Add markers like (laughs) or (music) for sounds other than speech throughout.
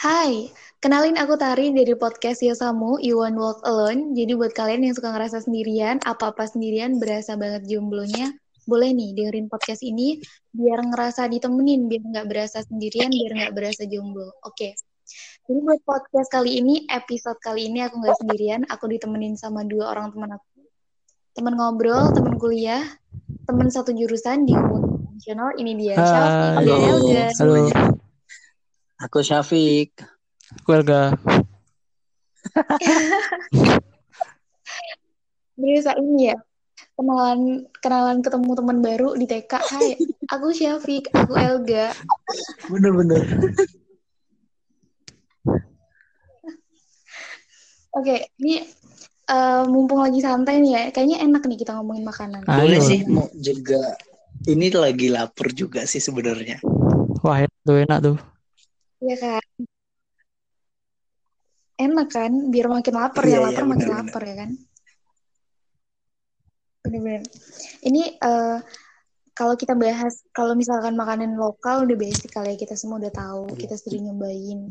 Hai, kenalin aku Tari dari podcast Yosamu, You Won't Walk Alone. Jadi buat kalian yang suka ngerasa sendirian, apa-apa sendirian, berasa banget jomblonya, boleh nih dengerin podcast ini biar ngerasa ditemenin, biar nggak berasa sendirian, biar nggak berasa jomblo. Oke, jadi buat podcast kali ini, episode kali ini aku nggak sendirian, aku ditemenin sama dua orang teman aku. Teman ngobrol, teman kuliah, teman satu jurusan di hubungan nasional, ini dia, Syafiq Halo. Halo. Aku Syafiq. Aku Elga. (laughs) Berasa ini ya, kenalan kenalan ketemu teman baru di TK. Hai, aku Syafiq, aku Elga. Bener-bener. Oke, ini eh, mumpung lagi santai nih ya, kayaknya enak nih kita ngomongin makanan. Ayo. Boleh sih mau juga. Ini lagi lapar juga sih sebenarnya. Wah, enak tuh enak tuh. Iya kan? Enak kan? Biar makin lapar Iya, ya, iya, lapar makin benar-benar. lapar ya kan? Bener-bener. Ini eh, kalau kita bahas, kalau misalkan makanan lokal udah basic kali ya, kita semua udah tahu, kita sering nyobain,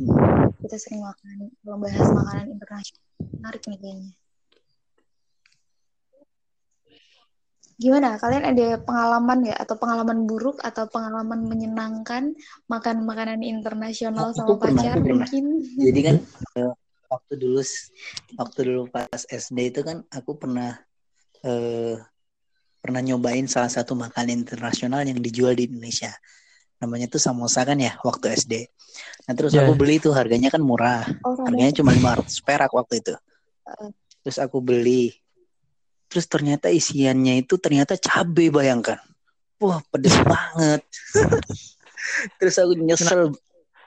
kita sering makan. Kalau bahas makanan internasional, menarik nih kayaknya. Gimana? Kalian ada pengalaman nggak atau pengalaman buruk atau pengalaman menyenangkan makan makanan internasional Aku sama pernah, pacar pernah. mungkin? Jadi kan (laughs) eh, waktu dulu waktu dulu pas SD itu kan aku pernah eh, pernah nyobain salah satu makanan internasional yang dijual di Indonesia. Namanya tuh samosa kan ya waktu SD. Nah terus Ya. aku beli tuh harganya kan murah. Oh, Harganya cuma 500 perak waktu itu. Heeh. Terus aku beli. Terus ternyata isiannya itu ternyata cabe bayangkan. Wah pedes (laughs) banget. Terus aku nyesel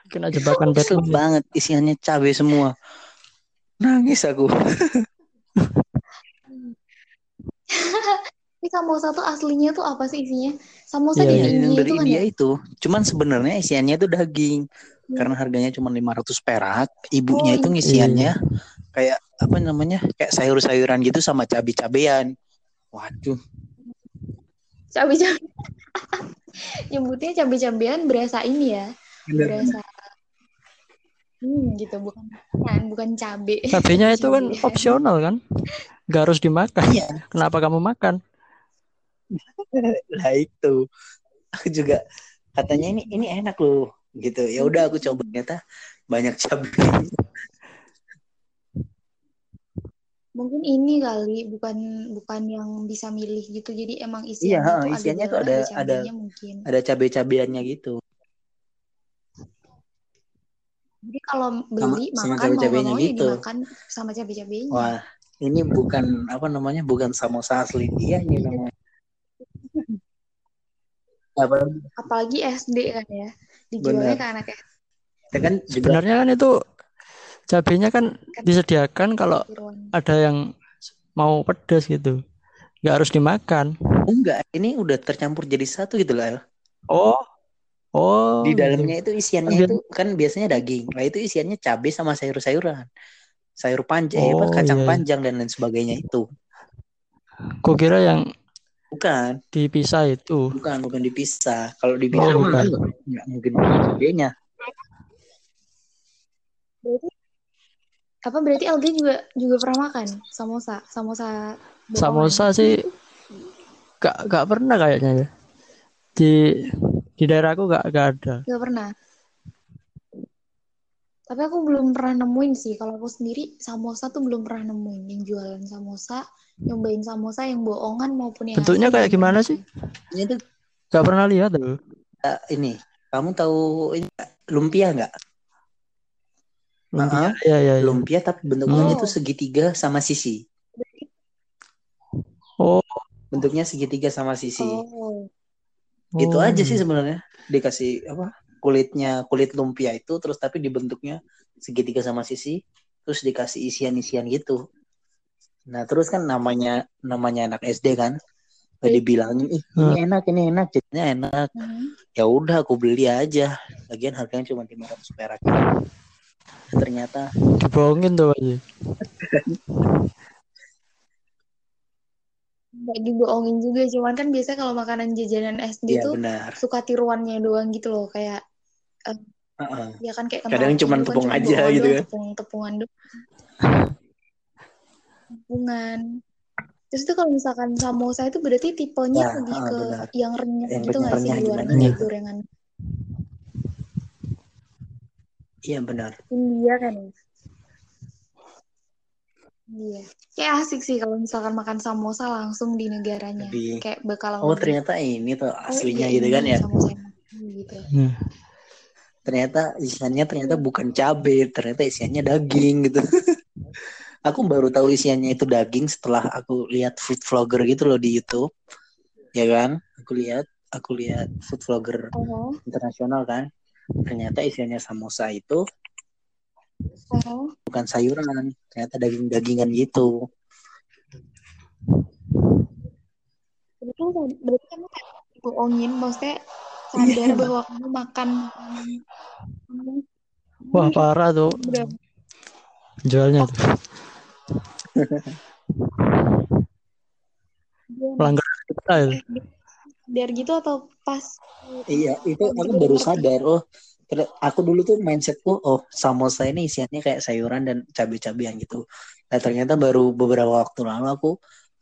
Kena jebakan Batman. banget isiannya cabai semua. Nangis aku. (laughs) Ini samosa tuh aslinya tuh apa sih isinya? Samosa Iya, di iya. India yang dari itu kan India ya? itu. Cuman sebenarnya isiannya itu daging. Hmm. Karena harganya cuma 500 perak. Ibunya Oh, itu iya. ngisiannya kayak apa namanya? Kayak sayur-sayuran gitu sama cabai-cabean. Waduh. Cabai-cabai. (laughs) Nyebutnya cabai-cabean berasa ini ya, berasa hmm gitu bukan bukan, bukan cabe. Cabenya itu kan opsional kan? Gak harus dimakan. Iya. Kenapa kamu makan? Lah itu. Aku juga katanya ini ini enak loh gitu. Ya udah aku coba ternyata banyak cabai. (laughs) Mungkin ini kali bukan bukan yang bisa milih gitu. Jadi emang Iya, isiannya tuh ada isiannya tuh bawang, ada- ada cabenya mungkin. Ada cabai-cabeannya gitu. Jadi kalau beli sama makan mau nggak cabai-cabainya mau ya gitu. dimakan sama cabai-cabainya. Wah, ini bukan apa namanya? Bukan samosa asli dia ini namanya. (laughs) Apa? Apalagi SD kan ya. Dijualnya Bener. ke anak SD. Kita kan Sebenarnya kan itu cabenya kan disediakan kalau ada yang mau pedas gitu. Gak harus dimakan. oh, enggak, ini udah tercampur jadi satu gitu lah. El. Oh. Oh. Di gitu. dalamnya itu isiannya Kan itu kan biasanya daging. Nah, itu isiannya cabai sama sayur-sayuran. Sayur panjang, eh, apa, Oh, kacang iya. panjang dan lain sebagainya itu. Kukira yang Bukan, dipisah itu. bukan, bukan dipisah. Kalau dipisah Oh, bukan. enggak mungkin. Berarti apa berarti LG juga juga pernah makan samosa, samosa bohongan. Samosa sih gak, gak pernah kayaknya ya. Di di daerahku gak, gak ada. Gak pernah. Tapi aku belum pernah nemuin sih. Kalau aku sendiri samosa tuh belum pernah nemuin yang jualan samosa, nyobain samosa yang bohongan maupun yang Bentuknya kayak gimana sih? Ini tuh Gak pernah lihat loh. eh, ini. Kamu tahu ini lumpia nggak? Lumpia. Ah, Iya iya iya. Lumpia tapi bentuknya Oh. itu segitiga sama sisi. Oh, Bentuknya segitiga sama sisi. Oh, Gitu oh. aja sih sebenarnya. Dikasih apa? Kulitnya kulit lumpia itu terus tapi dibentuknya segitiga sama sisi, terus dikasih isian-isian gitu. Nah, terus kan namanya namanya anak SD kan. Udah dibilangin, ih ini enak, ini enak, jadinya enak. hmm. Ya udah aku beli aja. Lagian harganya cuma 500 perak. Ternyata Dibohongin tuh aja. nggak dibohongin juga. Cuman kan biasanya kalau makanan jajanan SD ya tuh benar. suka tiruannya doang gitu loh. Kayak eh, Heeh. Ya kan kayak Kadang cuman tepung aja doang gitu doang, kan. Tepung tepungan doang. Tepungan. Terus itu kalau misalkan samosa itu berarti tipenya Ya, lebih ke benar. yang renyah Yang gitu nggak sih luarnya gimana kayak gitu. gorengan Iya benar. India kan ya? Iya. Kayak asik sih kalau misalkan makan samosa langsung di negaranya. Lebih Kayak bakal Oh ternyata ini tuh oh aslinya iya gitu ini kan ya. gitu. Nah, Ternyata isiannya ternyata bukan cabai, ternyata isiannya daging gitu. (laughs) aku baru tahu isiannya itu daging setelah aku lihat food vlogger gitu loh di YouTube. Ya kan? Aku lihat, aku lihat food vlogger Oh, internasional kan. Ternyata isiannya samosa itu oh. bukan sayuran, ternyata daging-dagingan gitu. Berarti kan berarti kamu kayak bohongin, maksudnya Iya. sadar bahwa kamu makan Wah parah tuh berapa jualnya tuh. (laughs) bulan? Pelanggan kita itu. Eh, biar gitu atau pas Iya, itu aku baru sadar. Oh, aku dulu tuh mindsetku, oh samosa ini isiannya kayak sayuran dan cabai-cabian gitu. Nah ternyata baru beberapa waktu lalu aku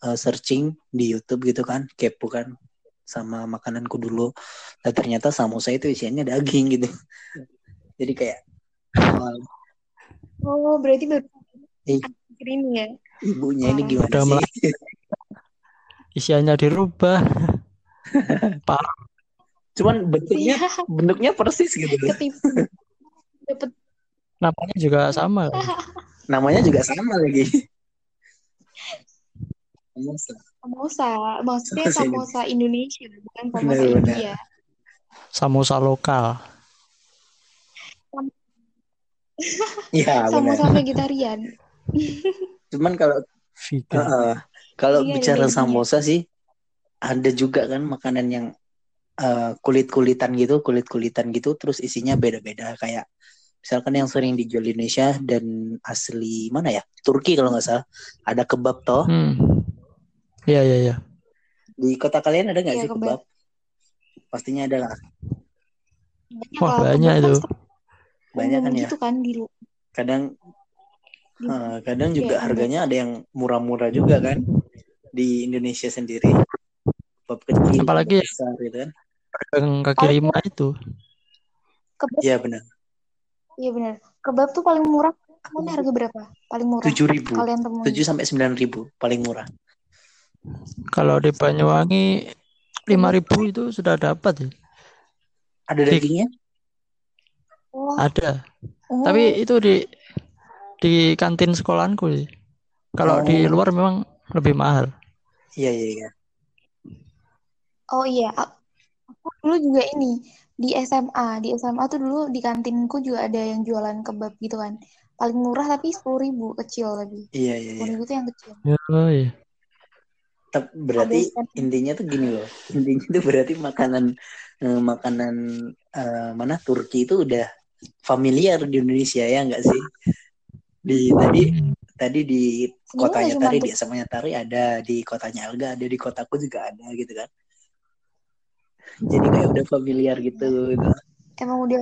uh, searching di YouTube gitu kan, kepo kan sama makananku dulu. Nah ternyata samosa itu isiannya daging gitu. (laughs) Jadi kayak Oh, berarti baru akhir ini ya. ibunya ini gimana Udah (laughs) sih? Isiannya dirubah. (laughs) Parah. Cuman bentuknya Iya, bentuknya persis gitu. ketipu. Dapet Namanya juga sama. kan? Namanya juga sama lagi. Samosa. samosa, maksudnya Samosa Indonesia, bukan samosa Benar, benar. India. Samosa lokal. Iya. Samosa vegetarian. Cuman kalau Vegan. Heeh. Kalau Iya, bicara ada isinya. samosa sih, ada juga kan makanan yang eh, kulit-kulitan gitu, kulit-kulitan gitu, terus isinya beda-beda. Kayak misalkan yang sering dijual di Indonesia dan asli mana ya? Turki kalau nggak salah. Ada kebab toh. Hmm. Iya iya iya. Di kota kalian ada nggak Iya, sih kebab. kebab? Pastinya ada lah. Banyak Wah, banyak kan itu. Banyak kan ya. gitu kan di lu. Kadang eh, kadang Iya, juga ada. harganya ada yang murah-murah juga kan di Indonesia sendiri. Kebab kecil, Apalagi besar gitu kan. pedagang kaki Paling lima itu. kebab, Iya benar. iya benar. Kebab tuh paling murah. Mana harga berapa? Paling murah tujuh ribu, tujuh sampai sembilan ribu paling murah. Kalau di Banyuwangi lima ribu itu sudah dapat ya. Ada Di- dagingnya? Oh, Ada. oh, Tapi itu di di kantin sekolahanku sih. Kalau di Oh. luar memang lebih mahal. Iya iya iya. Oh iya. Aku dulu juga ini di SMA. Di SMA tuh dulu di kantinku juga ada yang jualan kebab gitu kan. Paling murah tapi sepuluh ribu kecil lagi. Iya iya Sepuluh iya. ribu tuh yang kecil. Oh, iya. Tapi Ada berarti stand. intinya tuh gini loh. Intinya tuh berarti makanan eh, makanan eh, mana Turki itu udah familiar di Indonesia ya enggak sih? Di tadi tadi di kotanya Tari di SMA Tari ada, di kotanya Elga ada, di kotaku juga ada gitu kan. Jadi kayak udah familiar gitu. gitu. Emang udah.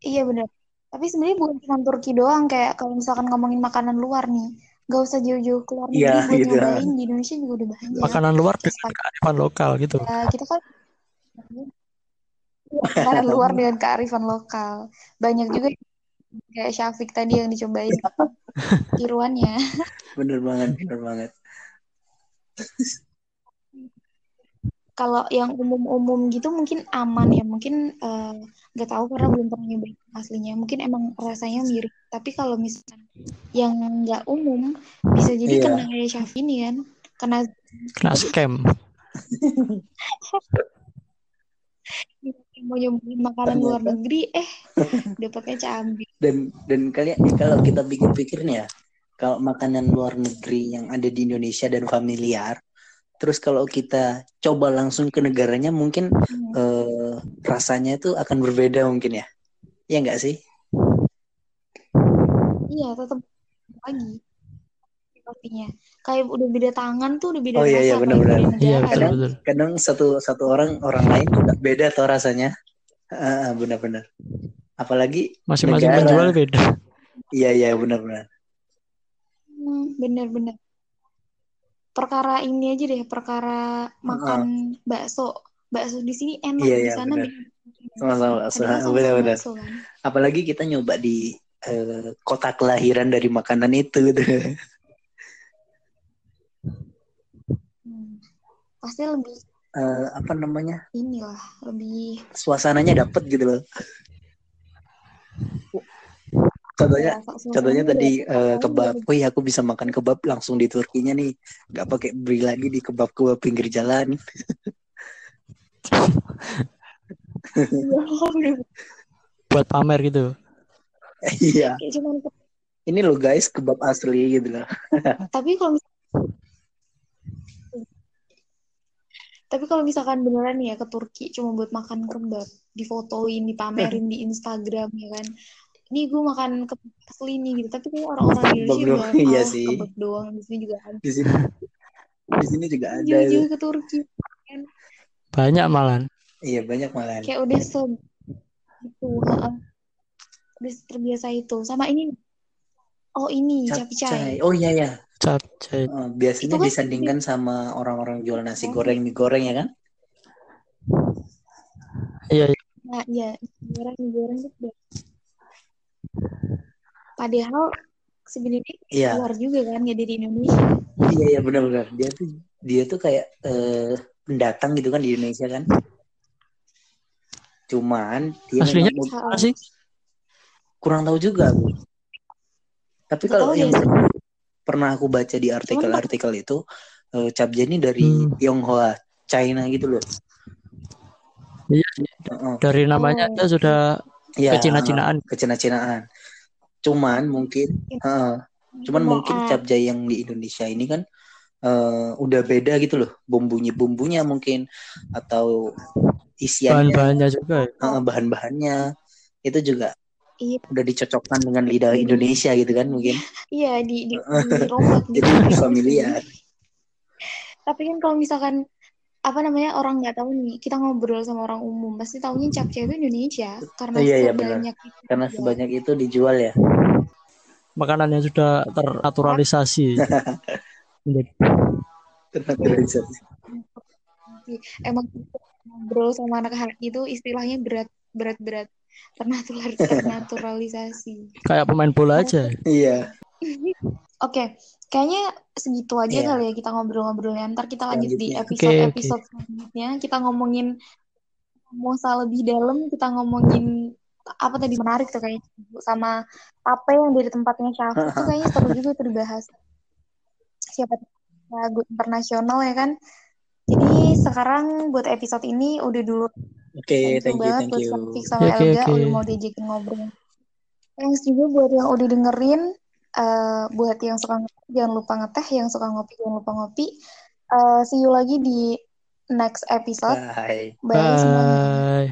Iya benar. Tapi sebenarnya bukan cuma Turki doang. Kayak kalau misalkan ngomongin makanan luar nih. Gak usah jauh-jauh ke luar negeri Iya buat gitu. nyobain. Di Indonesia juga udah banyak. Makanan luar dengan kearifan lokal gitu. Spaghetti. Kita kan makanan luar dengan kearifan lokal. Banyak juga kayak Syafiq tadi yang dicobain (laughs) tiruannya. Bener banget, bener banget. Kalau yang umum-umum gitu mungkin aman ya. Mungkin eh, nggak tahu karena belum pernah nyobain aslinya. Mungkin emang rasanya mirip. Tapi kalau misalkan yang nggak umum bisa jadi Iya. kena kayak ini kan. Kena Kena scam. (laughs) mau nyobain makanan Ternyata. luar negeri eh dapatnya cabai. dan dan kalian kalau kita pikir-pikir nih ya kalau makanan luar negeri yang ada di Indonesia dan familiar terus kalau kita coba langsung ke negaranya mungkin Hmm. eh, rasanya itu akan berbeda mungkin ya ya nggak sih Iya, tetap lagi pastinya. Kayak udah beda tangan tuh udah beda Oh, iya, iya, rasa benar-benar. Iya Kadang- betul. kadang satu satu orang orang lain juga beda tuh rasanya Ah, benar-benar. Apalagi Masing-masing penjual beda. Iya iya benar-benar. Hmm, bener-bener. Perkara ini aja deh, perkara makan bakso. Bakso di sini enak, Iya, di iya, sana beda. Sama-sama, benar-benar. kan. Apalagi kita nyoba di eh, kota kelahiran dari makanan itu gitu. Hmm. Pasti lebih Eh, apa namanya? inilah, lebih Suasananya dapet gitu loh. Contohnya suasananya contohnya tadi apalagi kebab. Oh iya aku bisa makan kebab langsung di Turkinya nih. Gak pakai beli lagi di kebab-kebab pinggir jalan. Iya. (laughs) Buat pamer gitu. Iya. Ini loh guys kebab asli gitu loh. (laughs) tapi kalau tapi kalau misalkan beneran nih ya ke Turki cuma buat makan kebab, difotoin, dipamerin di Instagram ya kan. Ini gue makan kebab asli nih gitu. Tapi kayak orang-orang Indonesia doang, juga iya sih. kebab doang di sini juga ada. Di sini di sini juga ada. Jauh-jauh ke Turki. Banyak malan. Iya banyak malah. Kayak udah se itu, heeh. Udah terbiasa itu. Sama ini Oh ini capcay. Oh iya ya. Capcay. Eh, biasanya Itu kan- disandingkan sama orang-orang jual nasi goreng mie goreng ya kan? Iya, iya. Nah, ya, goreng goreng itu. Padahal sebenarnya Iya. keluar juga kan, nggak dari Indonesia. Iya iya benar-benar. Dia tuh dia tuh kayak eh, pendatang gitu kan di Indonesia kan. Cuman dia Aslinya mana sih? kurang tahu juga. aku. Tapi kalau yang ya. pernah aku baca di artikel-artikel itu eh, capcay ini dari Hmm. Tionghoa, China gitu loh. Iya. Heeh. dari namanya Oh. aja sudah Iya, kecina-cinaan. kecina-cinaan. Cuman mungkin heeh, cuman Cinaan. mungkin capcay yang di Indonesia ini kan eh, udah beda gitu loh. Bumbunya bumbunya mungkin atau isiannya Bahan-bahannya juga. ya. eh, bahan-bahannya itu juga Iya, udah dicocokkan dengan lidah Indonesia gitu kan mungkin. iya di di, dirombak (laughs) Jadi gitu. lebih familiar. Tapi kan kalau misalkan apa namanya orang nggak tahu nih, kita ngobrol sama orang umum pasti taunya capcay itu Indonesia karena Iya, iya, benar. sebanyak itu. Karena juga. sebanyak itu dijual ya. Makanannya sudah ternaturalisasi. (laughs) Ternaturalisasi. emang ngobrol sama anak hati itu istilahnya berat berat berat ternatural (laughs) ternaturalisasi. Kayak pemain bola aja. Iya. (laughs) Oke, kayaknya segitu aja Iya. kali ya kita ngobrol-ngobrolnya. Ntar kita lanjut di Selanjutnya. episode-episode selanjutnya. Kita ngomongin mau lebih dalam, kita ngomongin apa tadi menarik tuh kayaknya sama Tape yang dari tempatnya Syafu itu (laughs) kayaknya seru juga tuh dibahas. Siapa lagu internasional ya kan. Jadi sekarang buat episode ini udah dulu Oke, Thank you thank you, banget thank buat sama Oke, Elga oke. udah mau diajakin ngobrol. Thanks juga buat yang udah dengerin. Eh, buat yang suka ngeteh, jangan lupa ngeteh. Yang suka ngopi, jangan lupa ngopi. Eh, see you lagi di next episode. Bye. Bye semuanya. Bye.